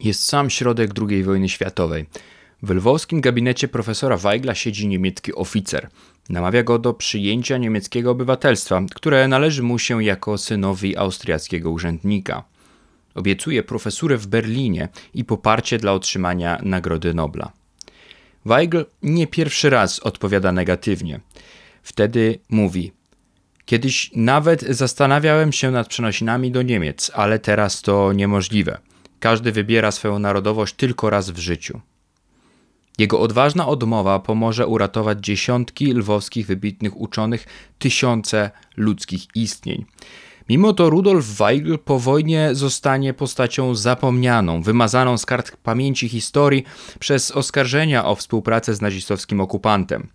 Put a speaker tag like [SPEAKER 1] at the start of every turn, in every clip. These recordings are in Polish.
[SPEAKER 1] Jest sam środek II wojny światowej. W lwowskim gabinecie profesora Weigla siedzi niemiecki oficer. Namawia go do przyjęcia niemieckiego obywatelstwa, które należy mu się jako synowi austriackiego urzędnika. Obiecuje profesurę w Berlinie i poparcie dla otrzymania Nagrody Nobla. Weigl nie pierwszy raz odpowiada negatywnie. Wtedy mówi: Kiedyś nawet zastanawiałem się nad przenosinami do Niemiec, ale teraz to niemożliwe. Każdy wybiera swoją narodowość tylko raz w życiu. Jego odważna odmowa pomoże uratować dziesiątki lwowskich wybitnych uczonych, tysiące ludzkich istnień. Mimo to Rudolf Weigl po wojnie zostanie postacią zapomnianą, wymazaną z kart pamięci historii przez oskarżenia o współpracę z nazistowskim okupantem.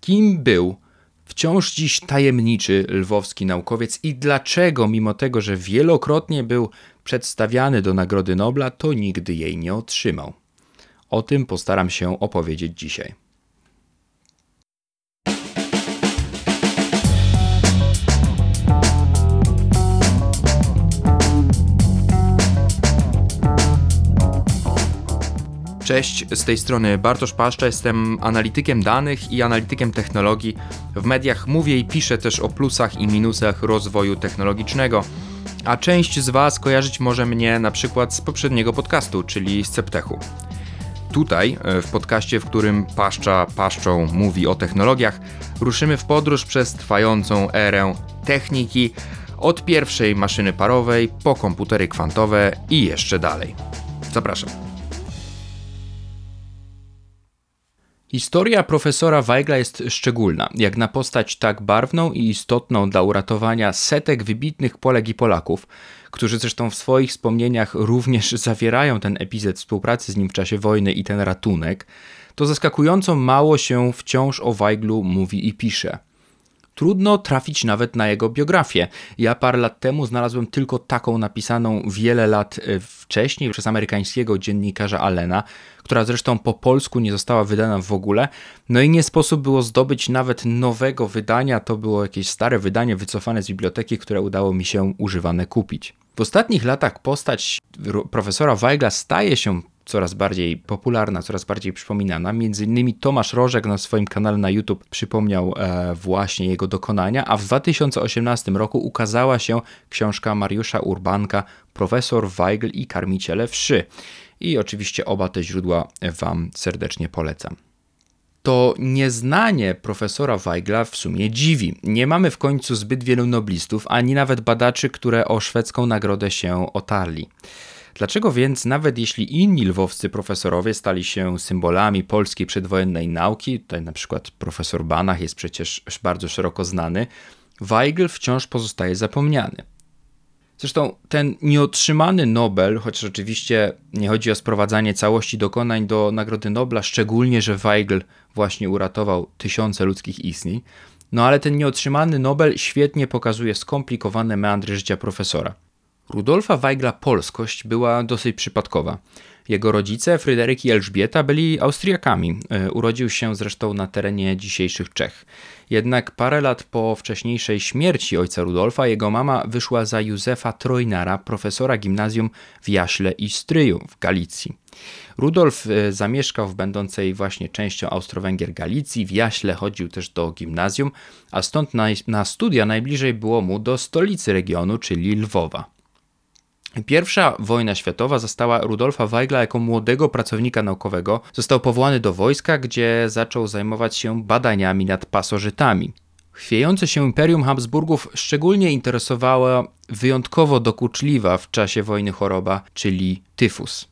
[SPEAKER 1] Kim był wciąż dziś tajemniczy lwowski naukowiec i dlaczego, mimo tego, że wielokrotnie był przedstawiany do Nagrody Nobla, to nigdy jej nie otrzymał? O tym postaram się opowiedzieć dzisiaj. Cześć, z tej strony Bartosz Paszcza, jestem analitykiem danych i analitykiem technologii. W mediach mówię i piszę też o plusach i minusach rozwoju technologicznego, a część z Was kojarzyć może mnie na przykład z poprzedniego podcastu, czyli z Ceptechu. Tutaj, e, w podcaście, w którym Paszcza Paszczą mówi o technologiach, ruszymy w podróż przez trwającą erę techniki, od pierwszej maszyny parowej po komputery kwantowe i jeszcze dalej. Zapraszam. Historia profesora Weigla jest szczególna, jak na postać tak barwną i istotną dla uratowania setek wybitnych Polek i Polaków, którzy zresztą w swoich wspomnieniach również zawierają ten epizod współpracy z nim w czasie wojny i ten ratunek, to zaskakująco mało się wciąż o Weiglu mówi i pisze. Trudno trafić nawet na jego biografię. Ja parę lat temu znalazłem tylko taką napisaną wiele lat e, wcześniej przez amerykańskiego dziennikarza Allena, która zresztą po polsku nie została wydana w ogóle. No i nie sposób było zdobyć nawet nowego wydania, to było jakieś stare wydanie wycofane z biblioteki, które udało mi się używane kupić. W ostatnich latach postać profesora Weigla staje się coraz bardziej popularna, coraz bardziej przypominana. Między innymi Tomasz Rożek na swoim kanale na YouTube przypomniał e, właśnie jego dokonania, a w 2018 roku ukazała się książka Mariusza Urbanka Profesor Weigl i karmiciele wszy. I oczywiście oba te źródła Wam serdecznie polecam to nieznanie profesora Weigla w sumie dziwi. Nie mamy w końcu zbyt wielu noblistów, ani nawet badaczy, które o szwedzką nagrodę się otarli. Dlaczego więc, nawet jeśli inni lwowscy profesorowie stali się symbolami polskiej przedwojennej nauki, tutaj na przykład profesor Banach jest przecież bardzo szeroko znany, Weigl wciąż pozostaje zapomniany. Zresztą ten nieotrzymany Nobel, choć oczywiście nie chodzi o sprowadzanie całości dokonań do Nagrody Nobla, szczególnie, że Weigl właśnie uratował tysiące ludzkich istnień, no ale ten nieotrzymany Nobel świetnie pokazuje skomplikowane meandry życia profesora. Rudolfa Weigla polskość była dosyć przypadkowa. Jego rodzice, Fryderyk i Elżbieta, byli Austriakami. E, urodził się zresztą na terenie dzisiejszych Czech. Jednak parę lat po wcześniejszej śmierci ojca Rudolfa, jego mama wyszła za Józefa Trojnara, profesora gimnazjum w Jaśle i Stryju w Galicji. Rudolf e, zamieszkał w będącej właśnie częścią Austro-Węgier Galicji, w Jaśle chodził też do gimnazjum, a stąd na, na studia najbliżej było mu do stolicy regionu, czyli Lwowa. Pierwsza wojna światowa zastała Rudolfa Weigla jako młodego pracownika naukowego. Został powołany do wojska, gdzie zaczął zajmować się badaniami nad pasożytami. Chwiejące się Imperium Habsburgów szczególnie interesowała wyjątkowo dokuczliwa w czasie wojny choroba, czyli tyfus.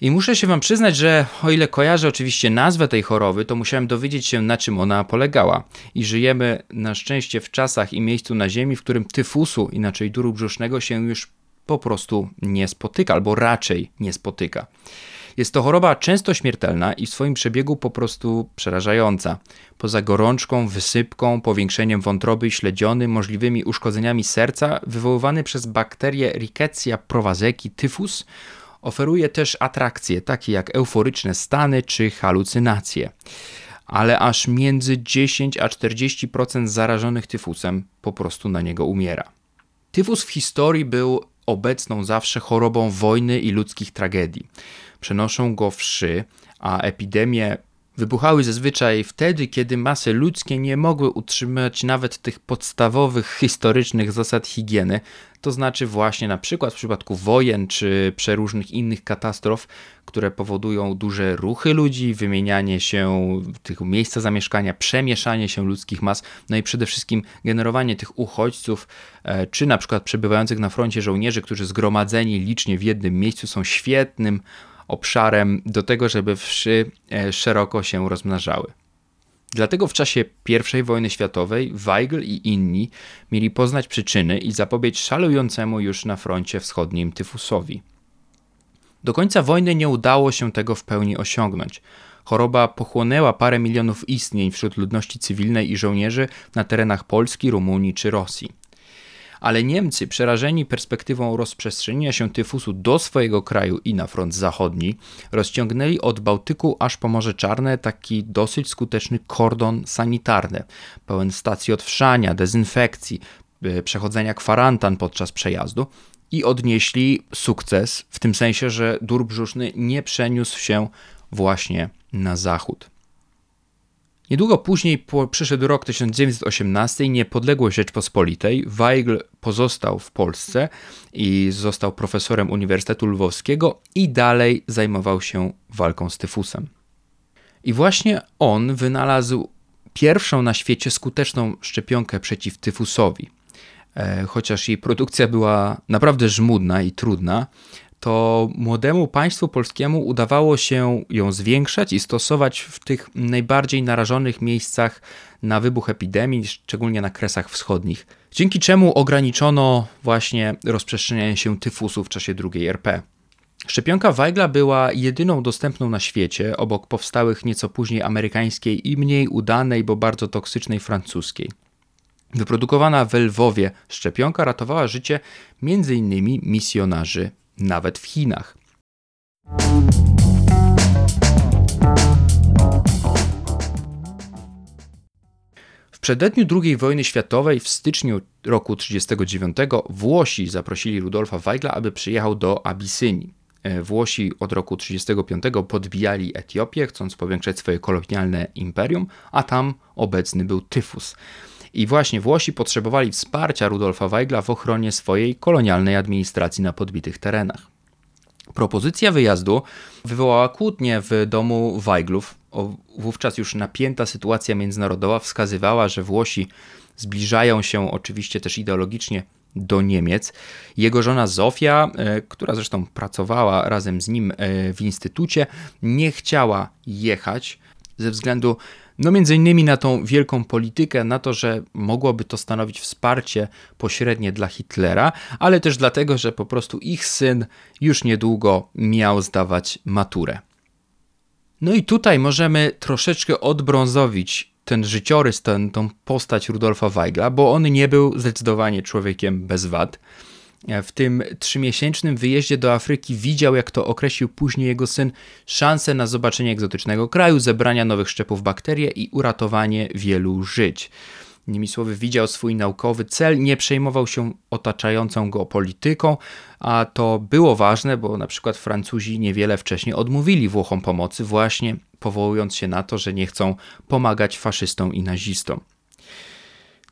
[SPEAKER 1] I muszę się wam przyznać, że o ile kojarzę oczywiście nazwę tej choroby, to musiałem dowiedzieć się na czym ona polegała. I żyjemy na szczęście w czasach i miejscu na Ziemi, w którym tyfusu, inaczej duru brzusznego, się już po prostu nie spotyka, albo raczej nie spotyka. Jest to choroba często śmiertelna i w swoim przebiegu po prostu przerażająca. Poza gorączką, wysypką, powiększeniem wątroby śledziony, możliwymi uszkodzeniami serca, wywoływany przez bakterię Rickettsia prowazeki tyfus, oferuje też atrakcje takie jak euforyczne stany czy halucynacje. Ale aż między 10 a 40% zarażonych tyfusem po prostu na niego umiera. Tyfus w historii był obecną zawsze chorobą wojny i ludzkich tragedii. Przenoszą go wszy, a epidemie wybuchały zazwyczaj wtedy, kiedy masy ludzkie nie mogły utrzymać nawet tych podstawowych historycznych zasad higieny, to znaczy właśnie na przykład w przypadku wojen czy przeróżnych innych katastrof, które powodują duże ruchy ludzi, wymienianie się tych miejsca zamieszkania, przemieszanie się ludzkich mas, no i przede wszystkim generowanie tych uchodźców, e, czy na przykład przebywających na froncie żołnierzy, którzy zgromadzeni licznie w jednym miejscu są świetnym obszarem do tego, żeby wszy e, szeroko się rozmnażały. Dlatego w czasie I wojny światowej Weigl i inni mieli poznać przyczyny i zapobiec szalującemu już na froncie wschodnim tyfusowi. Do końca wojny nie udało się tego w pełni osiągnąć. Choroba pochłonęła parę milionów istnień wśród ludności cywilnej i żołnierzy na terenach Polski, Rumunii czy Rosji ale Niemcy, przerażeni perspektywą rozprzestrzenienia się tyfusu do swojego kraju i na front zachodni, rozciągnęli od Bałtyku aż po Morze Czarne taki dosyć skuteczny kordon sanitarny, pełen stacji odwszania, dezynfekcji, e, przechodzenia kwarantan podczas przejazdu i odnieśli sukces w tym sensie, że dur brzuszny nie przeniósł się właśnie na zachód. Niedługo później przyszedł rok 1918 i niepodległość Rzeczpospolitej. Weigl pozostał w Polsce i został profesorem Uniwersytetu Lwowskiego i dalej zajmował się walką z tyfusem. I właśnie on wynalazł pierwszą na świecie skuteczną szczepionkę przeciw tyfusowi. E, chociaż jej produkcja była naprawdę żmudna i trudna, to młodemu państwu polskiemu udawało się ją zwiększać i stosować w tych najbardziej narażonych miejscach na wybuch epidemii, szczególnie na kresach wschodnich, dzięki czemu ograniczono właśnie rozprzestrzenianie się tyfusu w czasie II RP. Szczepionka Weigla była jedyną dostępną na świecie, obok powstałych nieco później amerykańskiej i mniej udanej, bo bardzo toksycznej francuskiej. Wyprodukowana w Lwowie szczepionka ratowała życie m.in. misjonarzy nawet w Chinach. W przededniu II wojny światowej w styczniu roku 1939 Włosi zaprosili Rudolfa Weigla, aby przyjechał do Abysynii. E, Włosi od roku 1935 podbijali Etiopię, chcąc powiększać swoje kolonialne imperium, a tam obecny był tyfus. I właśnie Włosi potrzebowali wsparcia Rudolfa Weigla w ochronie swojej kolonialnej administracji na podbitych terenach. Propozycja wyjazdu wywołała kłótnie w domu Weiglów. Wówczas już napięta sytuacja międzynarodowa wskazywała, że Włosi zbliżają się oczywiście też ideologicznie do Niemiec. Jego żona Zofia, e, która zresztą pracowała razem z nim e, w instytucie, nie chciała jechać ze względu no między innymi na tą wielką politykę, na to, że mogłoby to stanowić wsparcie pośrednie dla Hitlera, ale też dlatego, że po prostu ich syn już niedługo miał zdawać maturę. No i tutaj możemy troszeczkę odbrązowić ten życiorys, ten, tą postać Rudolfa Weigla, bo on nie był zdecydowanie człowiekiem bez wad. W tym trzymiesięcznym wyjeździe do Afryki widział, jak to określił później jego syn, szansę na zobaczenie egzotycznego kraju, zebrania nowych szczepów bakterii i uratowanie wielu żyć. Innymi słowy, widział swój naukowy cel, nie przejmował się otaczającą go polityką, a to było ważne, bo na przykład Francuzi niewiele wcześniej odmówili Włochom pomocy, właśnie powołując się na to, że nie chcą pomagać faszystom i nazistom.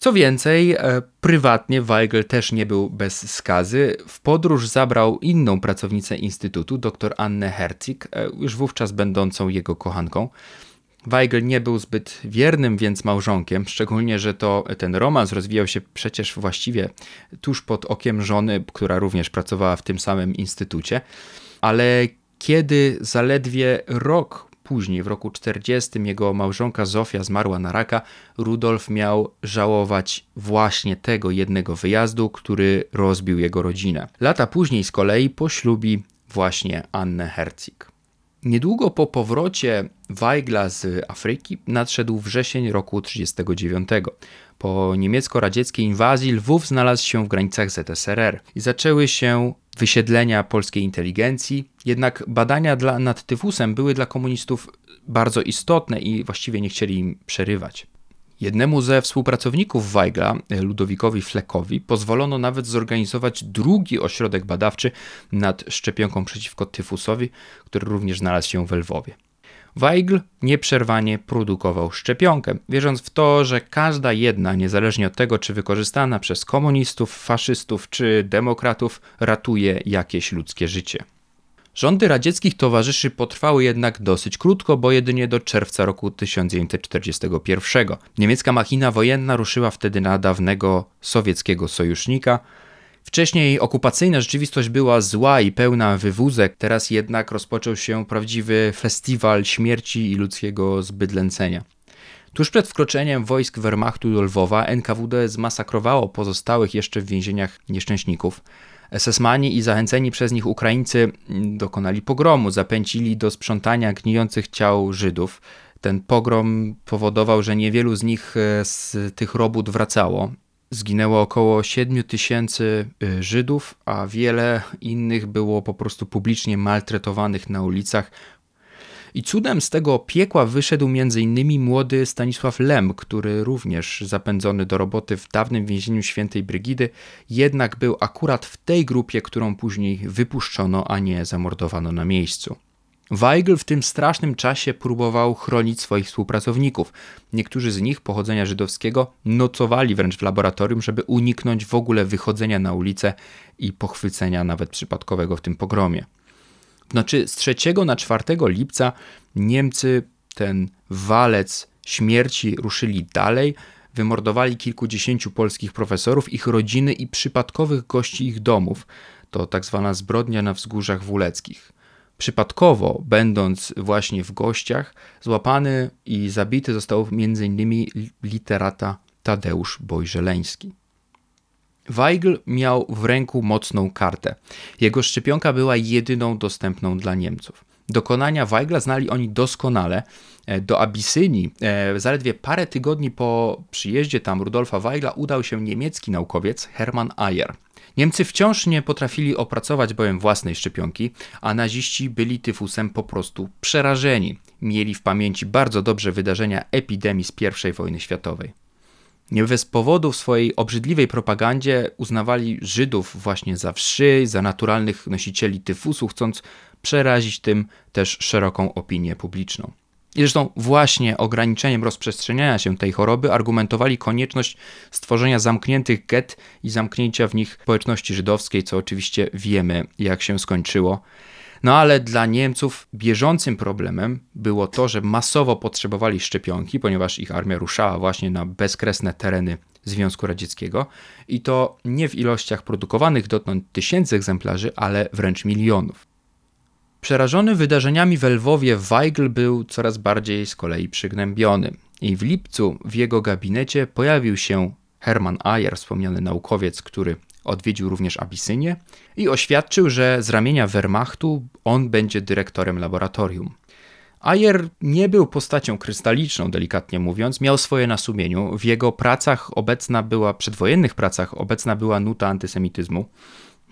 [SPEAKER 1] Co więcej, e, prywatnie Weigel też nie był bez skazy. W podróż zabrał inną pracownicę Instytutu, dr Annę Herzig, e, już wówczas będącą jego kochanką. Weigel nie był zbyt wiernym więc małżonkiem, szczególnie, że to ten romans rozwijał się przecież właściwie tuż pod okiem żony, która również pracowała w tym samym instytucie. Ale kiedy zaledwie rok Później, w roku 40, jego małżonka Zofia zmarła na raka. Rudolf miał żałować właśnie tego jednego wyjazdu, który rozbił jego rodzinę. Lata później z kolei poślubi właśnie Annę Herzig. Niedługo po powrocie Weigla z Afryki nadszedł wrzesień roku 1939. Po niemiecko-radzieckiej inwazji Lwów znalazł się w granicach ZSRR i zaczęły się wysiedlenia polskiej inteligencji, jednak badania dla, nad tyfusem były dla komunistów bardzo istotne i właściwie nie chcieli im przerywać. Jednemu ze współpracowników Weigla, Ludowikowi Fleckowi, pozwolono nawet zorganizować drugi ośrodek badawczy nad szczepionką przeciwko tyfusowi, który również znalazł się w Lwowie. Weigl nieprzerwanie produkował szczepionkę, wierząc w to, że każda jedna, niezależnie od tego, czy wykorzystana przez komunistów, faszystów czy demokratów, ratuje jakieś ludzkie życie. Rządy radzieckich towarzyszy potrwały jednak dosyć krótko, bo jedynie do czerwca roku 1941. Niemiecka machina wojenna ruszyła wtedy na dawnego sowieckiego sojusznika. Wcześniej okupacyjna rzeczywistość była zła i pełna wywózek, teraz jednak rozpoczął się prawdziwy festiwal śmierci i ludzkiego zbydlęcenia. Tuż przed wkroczeniem wojsk Wehrmachtu do Lwowa NKWD zmasakrowało pozostałych jeszcze w więzieniach nieszczęśników. SS-mani i zachęceni przez nich Ukraińcy dokonali pogromu, zapęcili do sprzątania gnijących ciał Żydów. Ten pogrom powodował, że niewielu z nich e, z tych robót wracało. Zginęło około 7 tysięcy e, Żydów, a wiele innych było po prostu publicznie maltretowanych na ulicach, i cudem z tego piekła wyszedł m.in. młody Stanisław Lem, który również zapędzony do roboty w dawnym więzieniu świętej Brygidy, jednak był akurat w tej grupie, którą później wypuszczono, a nie zamordowano na miejscu. Weigl w tym strasznym czasie próbował chronić swoich współpracowników. Niektórzy z nich pochodzenia żydowskiego nocowali wręcz w laboratorium, żeby uniknąć w ogóle wychodzenia na ulicę i pochwycenia nawet przypadkowego w tym pogromie. W nocy z 3 na 4 lipca Niemcy ten walec śmierci ruszyli dalej, wymordowali kilkudziesięciu polskich profesorów, ich rodziny i przypadkowych gości ich domów. To tak zwana zbrodnia na wzgórzach wuleckich. Przypadkowo, będąc właśnie w gościach, złapany i zabity został m.in. literata Tadeusz Bojżeleński. Weigl miał w ręku mocną kartę. Jego szczepionka była jedyną dostępną dla Niemców. Dokonania Weigla znali oni doskonale. E, do Abysynii e, zaledwie parę tygodni po przyjeździe tam Rudolfa Weigla udał się niemiecki naukowiec Hermann Ayer. Niemcy wciąż nie potrafili opracować bowiem własnej szczepionki, a naziści byli tyfusem po prostu przerażeni. Mieli w pamięci bardzo dobrze wydarzenia epidemii z I wojny światowej. Bez powodu w swojej obrzydliwej propagandzie uznawali Żydów właśnie za wszy, za naturalnych nosicieli tyfusu, chcąc przerazić tym też szeroką opinię publiczną. I zresztą właśnie ograniczeniem rozprzestrzeniania się tej choroby argumentowali konieczność stworzenia zamkniętych get i zamknięcia w nich społeczności żydowskiej, co oczywiście wiemy, jak się skończyło. No ale dla Niemców bieżącym problemem było to, że masowo potrzebowali szczepionki, ponieważ ich armia ruszała właśnie na bezkresne tereny Związku Radzieckiego i to nie w ilościach produkowanych dotąd tysięcy egzemplarzy, ale wręcz milionów. Przerażony wydarzeniami w Lwowie, Weigl był coraz bardziej z kolei przygnębiony i w lipcu w jego gabinecie pojawił się Hermann Ayer, wspomniany naukowiec, który Odwiedził również Abisynię i oświadczył, że z ramienia Wehrmachtu on będzie dyrektorem laboratorium. Ayer nie był postacią krystaliczną, delikatnie mówiąc, miał swoje na sumieniu. W jego pracach obecna była, przedwojennych pracach obecna była nuta antysemityzmu.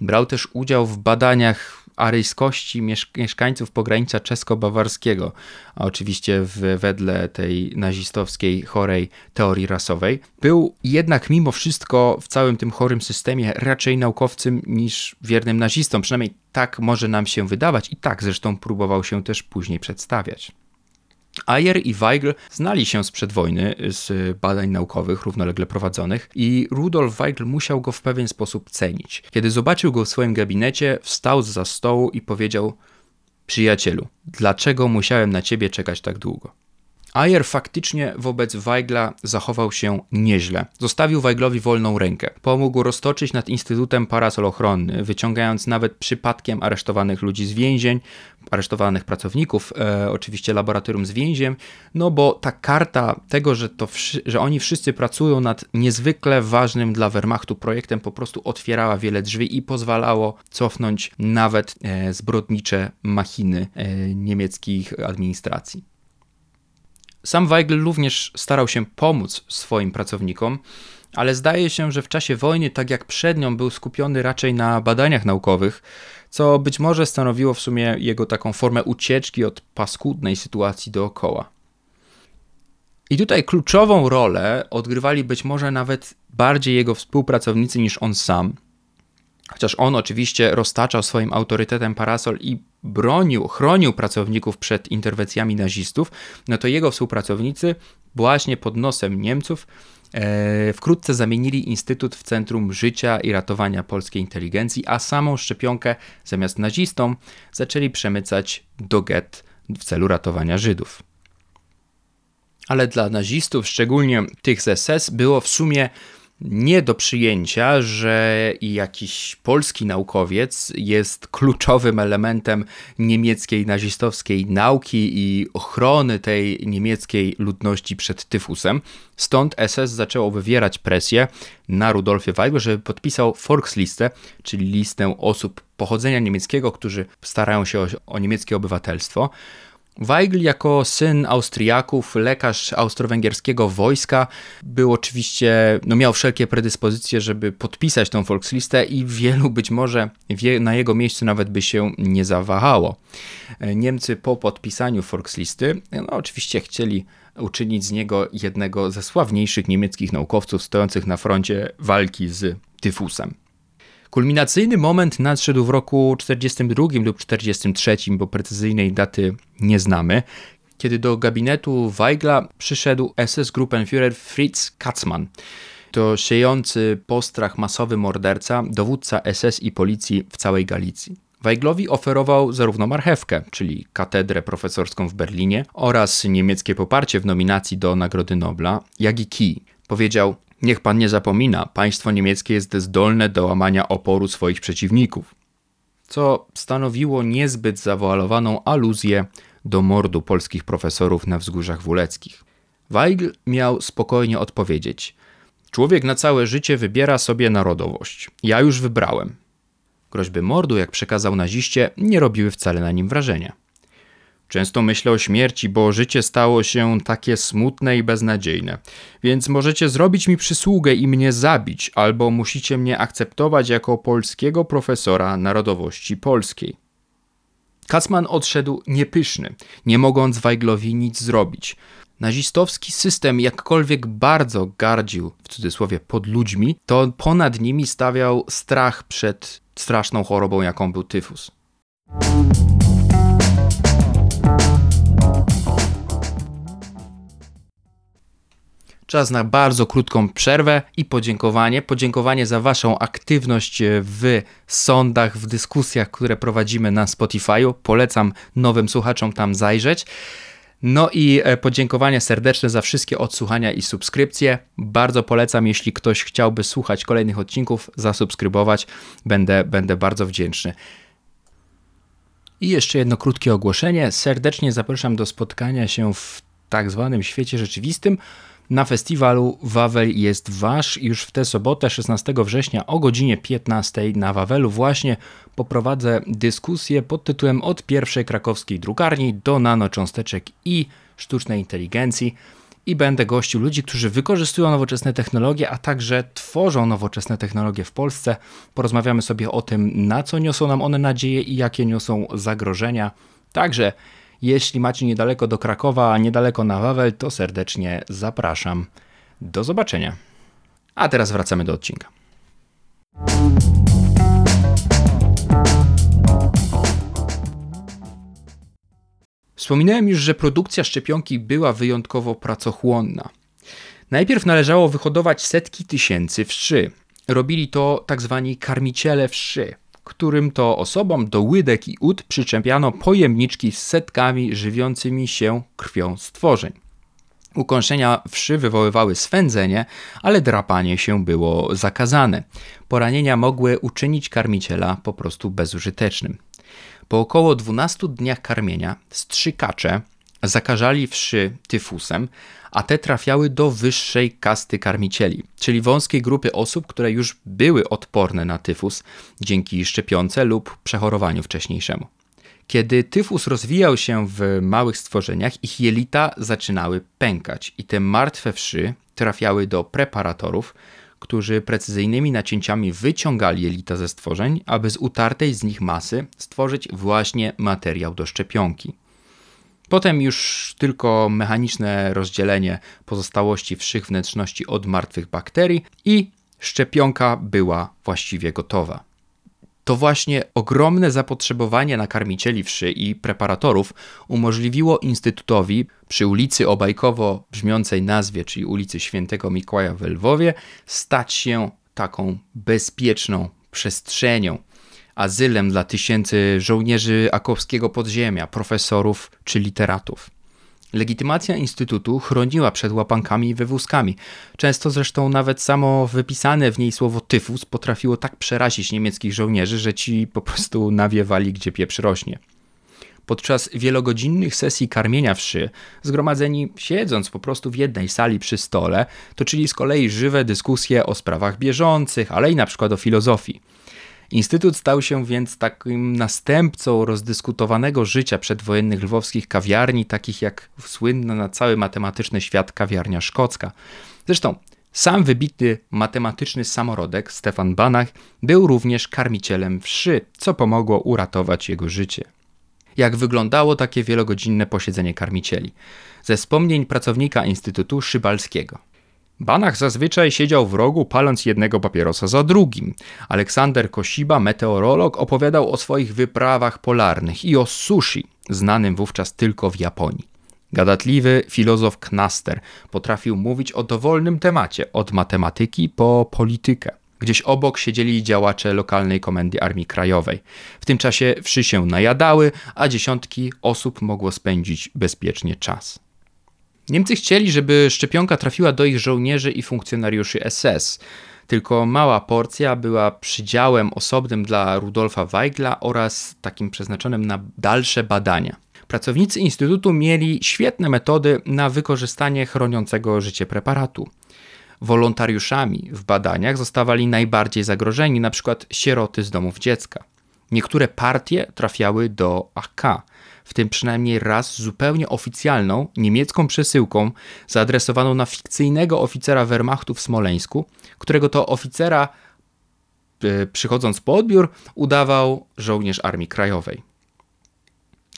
[SPEAKER 1] Brał też udział w badaniach aryjskości mieszkańców pogranicza czesko-bawarskiego, a oczywiście w, wedle tej nazistowskiej chorej teorii rasowej. Był jednak mimo wszystko w całym tym chorym systemie raczej naukowcem niż wiernym nazistą, przynajmniej tak może nam się wydawać i tak zresztą próbował się też później przedstawiać. Ayer i Weigl znali się sprzed wojny z badań naukowych równolegle prowadzonych i Rudolf Weigl musiał go w pewien sposób cenić. Kiedy zobaczył go w swoim gabinecie, wstał za stołu i powiedział: Przyjacielu, dlaczego musiałem na ciebie czekać tak długo? Ayer faktycznie wobec Weigla zachował się nieźle. Zostawił Weiglowi wolną rękę. Pomógł roztoczyć nad Instytutem parasol ochronny, wyciągając nawet przypadkiem aresztowanych ludzi z więzień, aresztowanych pracowników, e, oczywiście laboratorium z więziem, no bo ta karta tego, że, to, że oni wszyscy pracują nad niezwykle ważnym dla Wehrmachtu projektem, po prostu otwierała wiele drzwi i pozwalało cofnąć nawet e, zbrodnicze machiny e, niemieckich administracji. Sam Weigl również starał się pomóc swoim pracownikom, ale zdaje się, że w czasie wojny, tak jak przed nią, był skupiony raczej na badaniach naukowych, co być może stanowiło w sumie jego taką formę ucieczki od paskudnej sytuacji dookoła. I tutaj kluczową rolę odgrywali być może nawet bardziej jego współpracownicy niż on sam. Chociaż on oczywiście roztaczał swoim autorytetem parasol i bronił, chronił pracowników przed interwencjami nazistów, no to jego współpracownicy właśnie pod nosem Niemców e, wkrótce zamienili Instytut w Centrum Życia i Ratowania Polskiej Inteligencji, a samą szczepionkę zamiast nazistom zaczęli przemycać do get w celu ratowania Żydów. Ale dla nazistów, szczególnie tych z SS, było w sumie nie do przyjęcia, że jakiś polski naukowiec jest kluczowym elementem niemieckiej nazistowskiej nauki i ochrony tej niemieckiej ludności przed tyfusem. Stąd SS zaczęło wywierać presję na Rudolfie Weigl, żeby podpisał Volkslistę, czyli listę osób pochodzenia niemieckiego, którzy starają się o, o niemieckie obywatelstwo. Weigl jako syn Austriaków, lekarz austro-węgierskiego wojska, był oczywiście, no miał wszelkie predyspozycje, żeby podpisać tą Volkslistę i wielu być może wie, na jego miejscu nawet by się nie zawahało. Niemcy po podpisaniu Volkslisty, no oczywiście chcieli uczynić z niego jednego ze sławniejszych niemieckich naukowców stojących na froncie walki z tyfusem. Kulminacyjny moment nadszedł w roku 42 lub 43, bo precyzyjnej daty nie znamy, kiedy do gabinetu Weigla przyszedł SS-Gruppenführer Fritz Katzmann. To siejący postrach masowy morderca, dowódca SS i policji w całej Galicji. Weiglowi oferował zarówno marchewkę, czyli katedrę profesorską w Berlinie oraz niemieckie poparcie w nominacji do Nagrody Nobla, jak i kij. Powiedział: Niech pan nie zapomina, państwo niemieckie jest zdolne do łamania oporu swoich przeciwników. Co stanowiło niezbyt zawoalowaną aluzję do mordu polskich profesorów na wzgórzach wuleckich. Weigl miał spokojnie odpowiedzieć: Człowiek na całe życie wybiera sobie narodowość. Ja już wybrałem. Groźby mordu, jak przekazał naziście, nie robiły wcale na nim wrażenia. Często myślę o śmierci, bo życie stało się takie smutne i beznadziejne. Więc możecie zrobić mi przysługę i mnie zabić, albo musicie mnie akceptować jako polskiego profesora narodowości polskiej. Kacman odszedł niepyszny, nie mogąc Weiglowi nic zrobić. Nazistowski system jakkolwiek bardzo gardził, w cudzysłowie, pod ludźmi, to ponad nimi stawiał strach przed straszną chorobą, jaką był tyfus. Czas na bardzo krótką przerwę i podziękowanie. Podziękowanie za Waszą aktywność w sądach, w dyskusjach, które prowadzimy na Spotify'u. Polecam nowym słuchaczom tam zajrzeć. No i e, podziękowanie serdeczne za wszystkie odsłuchania i subskrypcje. Bardzo polecam, jeśli ktoś chciałby słuchać kolejnych odcinków, zasubskrybować. Będę, będę bardzo wdzięczny. I jeszcze jedno krótkie ogłoszenie. Serdecznie zapraszam do spotkania się w tak zwanym świecie rzeczywistym na festiwalu Wawel jest Wasz. Już w tę sobotę, 16 września o godzinie 15 na Wawelu właśnie poprowadzę dyskusję pod tytułem Od pierwszej krakowskiej drukarni do nanocząsteczek i sztucznej inteligencji i będę gościł ludzi, którzy wykorzystują nowoczesne technologie, a także tworzą nowoczesne technologie w Polsce. Porozmawiamy sobie o tym, na co niosą nam one nadzieje i jakie niosą zagrożenia. Także jeśli macie niedaleko do Krakowa, niedaleko na Wawel, to serdecznie zapraszam. Do zobaczenia. A teraz wracamy do odcinka. Wspominałem już, że produkcja szczepionki była wyjątkowo pracochłonna. Najpierw należało wyhodować setki tysięcy wszy. Robili to tak zwani karmiciele wszy którym to osobom do łydek i ud przyczepiano pojemniczki z setkami żywiącymi się krwią stworzeń. Ukąszenia wszy wywoływały swędzenie, ale drapanie się było zakazane. Poranienia mogły uczynić karmiciela po prostu bezużytecznym. Po około 12 dniach karmienia strzykacze zakażali wszy tyfusem, a te trafiały do wyższej kasty karmicieli, czyli wąskiej grupy osób, które już były odporne na tyfus dzięki szczepionce lub przechorowaniu wcześniejszemu. Kiedy tyfus rozwijał się w małych stworzeniach, ich jelita zaczynały pękać i te martwe wszy trafiały do preparatorów, którzy precyzyjnymi nacięciami wyciągali jelita ze stworzeń, aby z utartej z nich masy stworzyć właśnie materiał do szczepionki. Potem już tylko mechaniczne rozdzielenie pozostałości wszych wnętrzności od martwych bakterii i szczepionka była właściwie gotowa. To właśnie ogromne zapotrzebowanie na karmicieli wszy i preparatorów umożliwiło Instytutowi przy ulicy o bajkowo brzmiącej nazwie, czyli ulicy Świętego Mikołaja w Lwowie, stać się taką bezpieczną przestrzenią, azylem dla tysięcy żołnierzy akowskiego podziemia, profesorów czy literatów. Legitymacja Instytutu chroniła przed łapankami i wywózkami. Często zresztą nawet samo wypisane w niej słowo tyfus potrafiło tak przerazić niemieckich żołnierzy, że ci po prostu nawiewali, gdzie pieprz rośnie. Podczas wielogodzinnych sesji karmienia wszy, zgromadzeni siedząc po prostu w jednej sali przy stole, toczyli z kolei żywe dyskusje o sprawach bieżących, ale i na przykład o filozofii. Instytut stał się więc takim następcą rozdyskutowanego życia przedwojennych lwowskich kawiarni, takich jak słynna na cały matematyczny świat kawiarnia szkocka. Zresztą sam wybitny matematyczny samorodek Stefan Banach był również karmicielem wszy, co pomogło uratować jego życie. Jak wyglądało takie wielogodzinne posiedzenie karmicieli? Ze wspomnień pracownika Instytutu Szybalskiego. Banach zazwyczaj siedział w rogu, paląc jednego papierosa za drugim. Aleksander Kosiba, meteorolog, opowiadał o swoich wyprawach polarnych i o sushi, znanym wówczas tylko w Japonii. Gadatliwy filozof Knaster potrafił mówić o dowolnym temacie, od matematyki po politykę. Gdzieś obok siedzieli działacze lokalnej komendy Armii Krajowej. W tym czasie wszy się najadały, a dziesiątki osób mogło spędzić bezpiecznie czas. Niemcy chcieli, żeby szczepionka trafiła do ich żołnierzy i funkcjonariuszy SS. Tylko mała porcja była przydziałem osobnym dla Rudolfa Weigla oraz takim przeznaczonym na dalsze badania. Pracownicy Instytutu mieli świetne metody na wykorzystanie chroniącego życie preparatu. Wolontariuszami w badaniach zostawali najbardziej zagrożeni, np. sieroty z domów dziecka. Niektóre partie trafiały do AK, w tym przynajmniej raz zupełnie oficjalną niemiecką przesyłką zaadresowaną na fikcyjnego oficera Wehrmachtu w Smoleńsku, którego to oficera, e, przychodząc po odbiór, udawał żołnierz Armii Krajowej.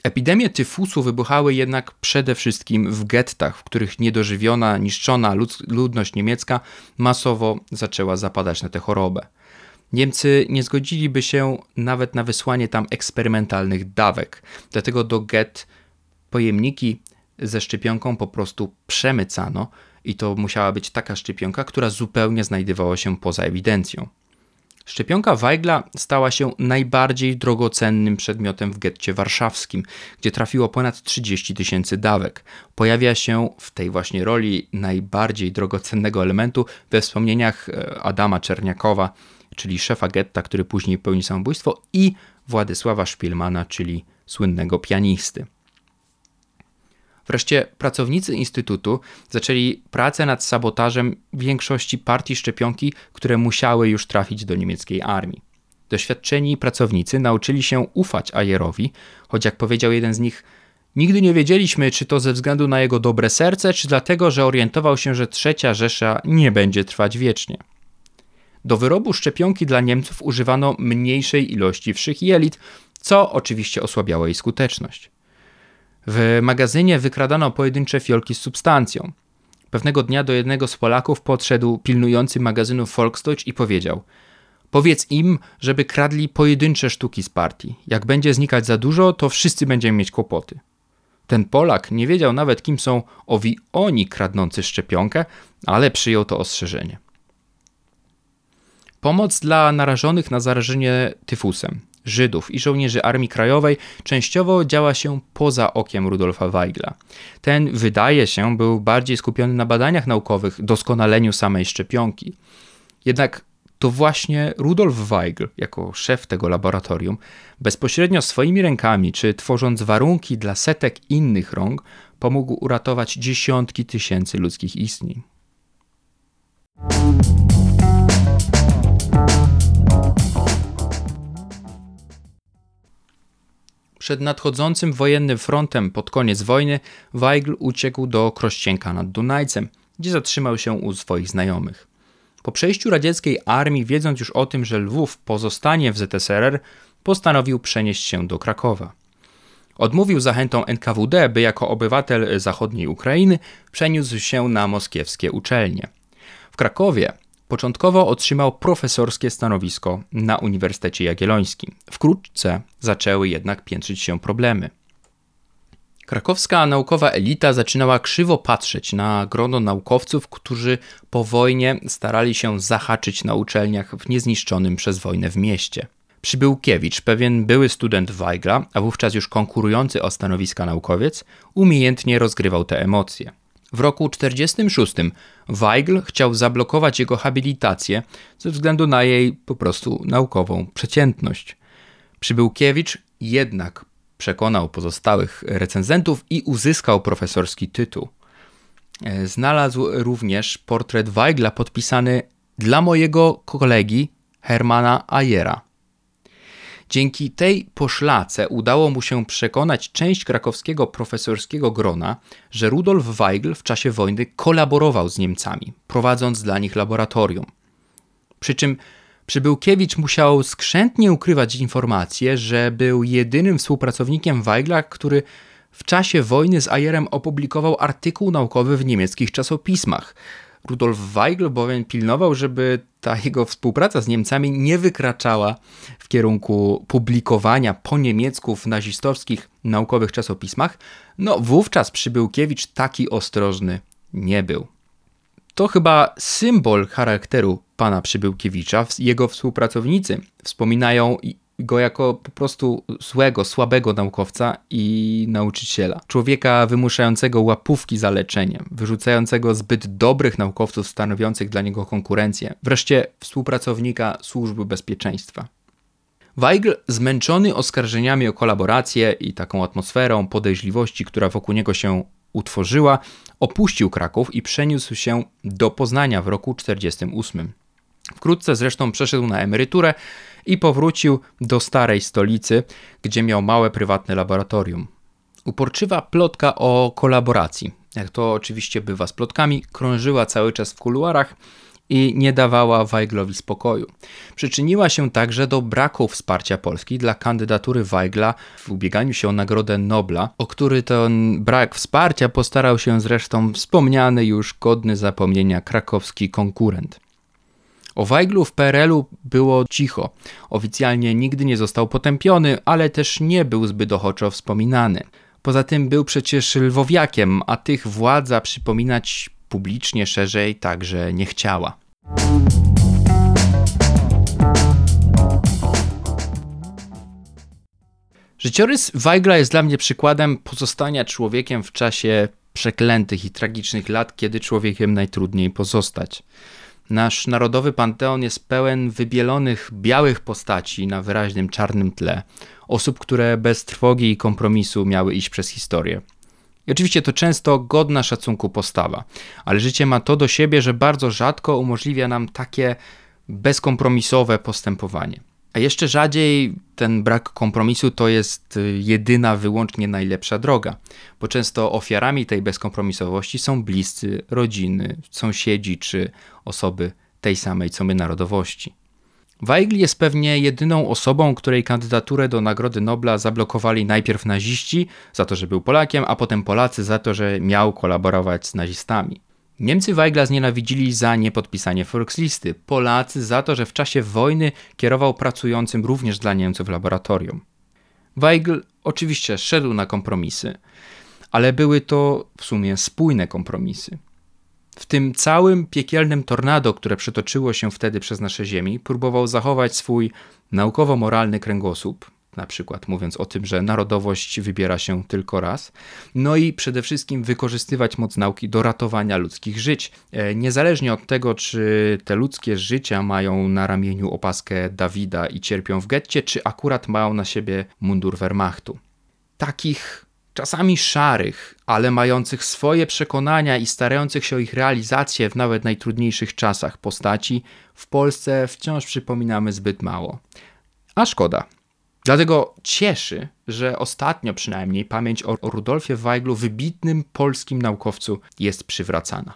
[SPEAKER 1] Epidemie tyfusu wybuchały jednak przede wszystkim w gettach, w których niedożywiona, niszczona ludność niemiecka masowo zaczęła zapadać na tę chorobę. Niemcy nie zgodziliby się nawet na wysłanie tam eksperymentalnych dawek, dlatego do get pojemniki ze szczepionką po prostu przemycano i to musiała być taka szczepionka, która zupełnie znajdowała się poza ewidencją. Szczepionka Weigla stała się najbardziej drogocennym przedmiotem w getcie warszawskim, gdzie trafiło ponad 30 tysięcy dawek. Pojawia się w tej właśnie roli najbardziej drogocennego elementu we wspomnieniach e, Adama Czerniakowa, czyli szefa getta, który później pełni samobójstwo, i Władysława Szpilmana, czyli słynnego pianisty. Wreszcie pracownicy Instytutu zaczęli pracę nad sabotażem większości partii szczepionki, które musiały już trafić do niemieckiej armii. Doświadczeni pracownicy nauczyli się ufać Ajerowi, choć jak powiedział jeden z nich, nigdy nie wiedzieliśmy, czy to ze względu na jego dobre serce, czy dlatego, że orientował się, że trzecia Rzesza nie będzie trwać wiecznie. Do wyrobu szczepionki dla Niemców używano mniejszej ilości wszych jelit, co oczywiście osłabiało jej skuteczność. W magazynie wykradano pojedyncze fiolki z substancją. Pewnego dnia do jednego z Polaków podszedł pilnujący magazynu Volksdeutsch i powiedział: Powiedz im, żeby kradli pojedyncze sztuki z partii. Jak będzie znikać za dużo, to wszyscy będziemy mieć kłopoty. Ten Polak nie wiedział nawet, kim są owi oni kradnący szczepionkę, ale przyjął to ostrzeżenie. Pomoc dla narażonych na zarażenie tyfusem, Żydów i żołnierzy Armii Krajowej częściowo działa się poza okiem Rudolfa Weigla. Ten, wydaje się, był bardziej skupiony na badaniach naukowych, doskonaleniu samej szczepionki. Jednak to właśnie Rudolf Weigl, jako szef tego laboratorium, bezpośrednio swoimi rękami, czy tworząc warunki dla setek innych rąk, pomógł uratować dziesiątki tysięcy ludzkich istnień. Przed nadchodzącym wojennym frontem pod koniec wojny Weigl uciekł do Krościenka nad Dunajcem, gdzie zatrzymał się u swoich znajomych. Po przejściu radzieckiej armii, wiedząc już o tym, że Lwów pozostanie w ZSRR, postanowił przenieść się do Krakowa. Odmówił zachętom NKWD, by jako obywatel zachodniej Ukrainy przeniósł się na moskiewskie uczelnie. W Krakowie początkowo otrzymał profesorskie stanowisko na Uniwersytecie Jagiellońskim. Wkrótce zaczęły jednak piętrzyć się problemy. Krakowska naukowa elita zaczynała krzywo patrzeć na grono naukowców, którzy po wojnie starali się zahaczyć na uczelniach w niezniszczonym przez wojnę w mieście. Przybyłkiewicz, pewien były student Weigla, a wówczas już konkurujący o stanowiska naukowiec, umiejętnie rozgrywał te emocje. W roku 1946 Weigl chciał zablokować jego habilitację ze względu na jej po prostu naukową przeciętność. Przybyłkiewicz jednak przekonał pozostałych recenzentów i uzyskał profesorski tytuł. E, znalazł również portret Weigla podpisany dla mojego kolegi Hermana Ayera. Dzięki tej poszlace udało mu się przekonać część krakowskiego profesorskiego grona, że Rudolf Weigl w czasie wojny kolaborował z Niemcami, prowadząc dla nich laboratorium. Przy czym Przybyłkiewicz musiał skrzętnie ukrywać informację, że był jedynym współpracownikiem Weigla, który w czasie wojny z Ayerem opublikował artykuł naukowy w niemieckich czasopismach. Rudolf Weigl bowiem pilnował, żeby ta jego współpraca z Niemcami nie wykraczała w kierunku publikowania po niemiecku w nazistowskich naukowych czasopismach. No wówczas Przybyłkiewicz taki ostrożny nie był. To chyba symbol charakteru pana Przybyłkiewicza. Jego współpracownicy wspominają go jako po prostu złego, słabego naukowca i nauczyciela. Człowieka wymuszającego łapówki za leczeniem, wyrzucającego zbyt dobrych naukowców stanowiących dla niego konkurencję, wreszcie współpracownika służby bezpieczeństwa. Weigl, zmęczony oskarżeniami o kolaborację i taką atmosferą podejrzliwości, która wokół niego się utworzyła, opuścił Kraków i przeniósł się do Poznania w roku 1948. Wkrótce zresztą przeszedł na emeryturę i powrócił do starej stolicy, gdzie miał małe prywatne laboratorium. Uporczywa plotka o kolaboracji, jak to oczywiście bywa z plotkami, krążyła cały czas w kuluarach i nie dawała Weiglowi spokoju. Przyczyniła się także do braku wsparcia Polski dla kandydatury Weigla w ubieganiu się o Nagrodę Nobla, o który ten brak wsparcia postarał się zresztą wspomniany już godny zapomnienia krakowski konkurent. O Weiglu w PRL-u było cicho. Oficjalnie nigdy nie został potępiony, ale też nie był zbyt ochoczo wspominany. Poza tym był przecież lwowiakiem, a tych władza przypominać publicznie szerzej także nie chciała. Życiorys Weigla jest dla mnie przykładem pozostania człowiekiem w czasie przeklętych i tragicznych lat, kiedy człowiekiem najtrudniej pozostać. Nasz narodowy panteon jest pełen wybielonych białych postaci na wyraźnym czarnym tle, osób, które bez trwogi i kompromisu miały iść przez historię. I oczywiście to często godna szacunku postawa, ale życie ma to do siebie, że bardzo rzadko umożliwia nam takie bezkompromisowe postępowanie. A jeszcze rzadziej ten brak kompromisu to jest y, jedyna, wyłącznie najlepsza droga, bo często ofiarami tej bezkompromisowości są bliscy, rodziny, sąsiedzi czy osoby tej samej co my narodowości. Weigl jest pewnie jedyną osobą, której kandydaturę do Nagrody Nobla zablokowali najpierw naziści za to, że był Polakiem, a potem Polacy za to, że miał kolaborować z nazistami. Niemcy Weigla znienawidzili za niepodpisanie Volkslisty, Polacy za to, że w czasie wojny kierował pracującym również dla Niemców laboratorium. Weigl oczywiście szedł na kompromisy, ale były to w sumie spójne kompromisy. W tym całym piekielnym tornado, które przetoczyło się wtedy przez nasze ziemi, próbował zachować swój naukowo-moralny kręgosłup, na przykład mówiąc o tym, że narodowość wybiera się tylko raz, no i przede wszystkim wykorzystywać moc nauki do ratowania ludzkich żyć, e, niezależnie od tego, czy te ludzkie życia mają na ramieniu opaskę Dawida i cierpią w getcie, czy akurat mają na siebie mundur Wehrmachtu. Takich czasami szarych, ale mających swoje przekonania i starających się o ich realizację w nawet najtrudniejszych czasach postaci, w Polsce wciąż przypominamy zbyt mało. A szkoda. Dlatego cieszy, że ostatnio przynajmniej pamięć o Rudolfie Weiglu, wybitnym polskim naukowcu, jest przywracana.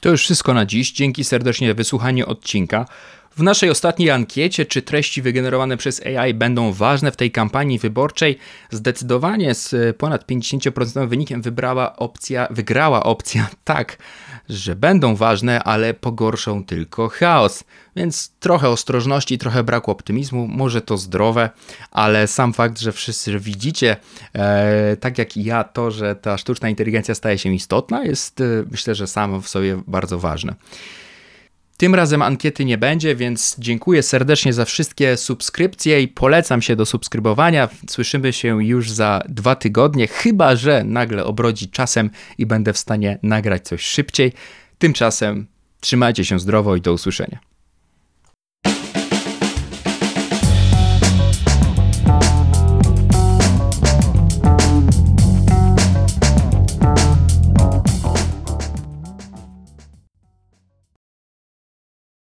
[SPEAKER 1] To już wszystko na dziś. Dzięki serdecznie za wysłuchanie odcinka. W naszej ostatniej ankiecie, czy treści wygenerowane przez AI będą ważne w tej kampanii wyborczej, zdecydowanie z ponad 50% wynikiem wybrała opcja, wygrała opcja tak, że będą ważne, ale pogorszą tylko chaos. Więc trochę ostrożności, trochę braku optymizmu, może to zdrowe, ale sam fakt, że wszyscy widzicie, e, tak jak i ja, to, że ta sztuczna inteligencja staje się istotna, jest e, myślę, że samo w sobie bardzo ważne. Tym razem ankiety nie będzie, więc dziękuję serdecznie za wszystkie subskrypcje i polecam się do subskrybowania. Słyszymy się już za dwa tygodnie, chyba że nagle obrodzi czasem i będę w stanie nagrać coś szybciej. Tymczasem trzymajcie się zdrowo i do usłyszenia.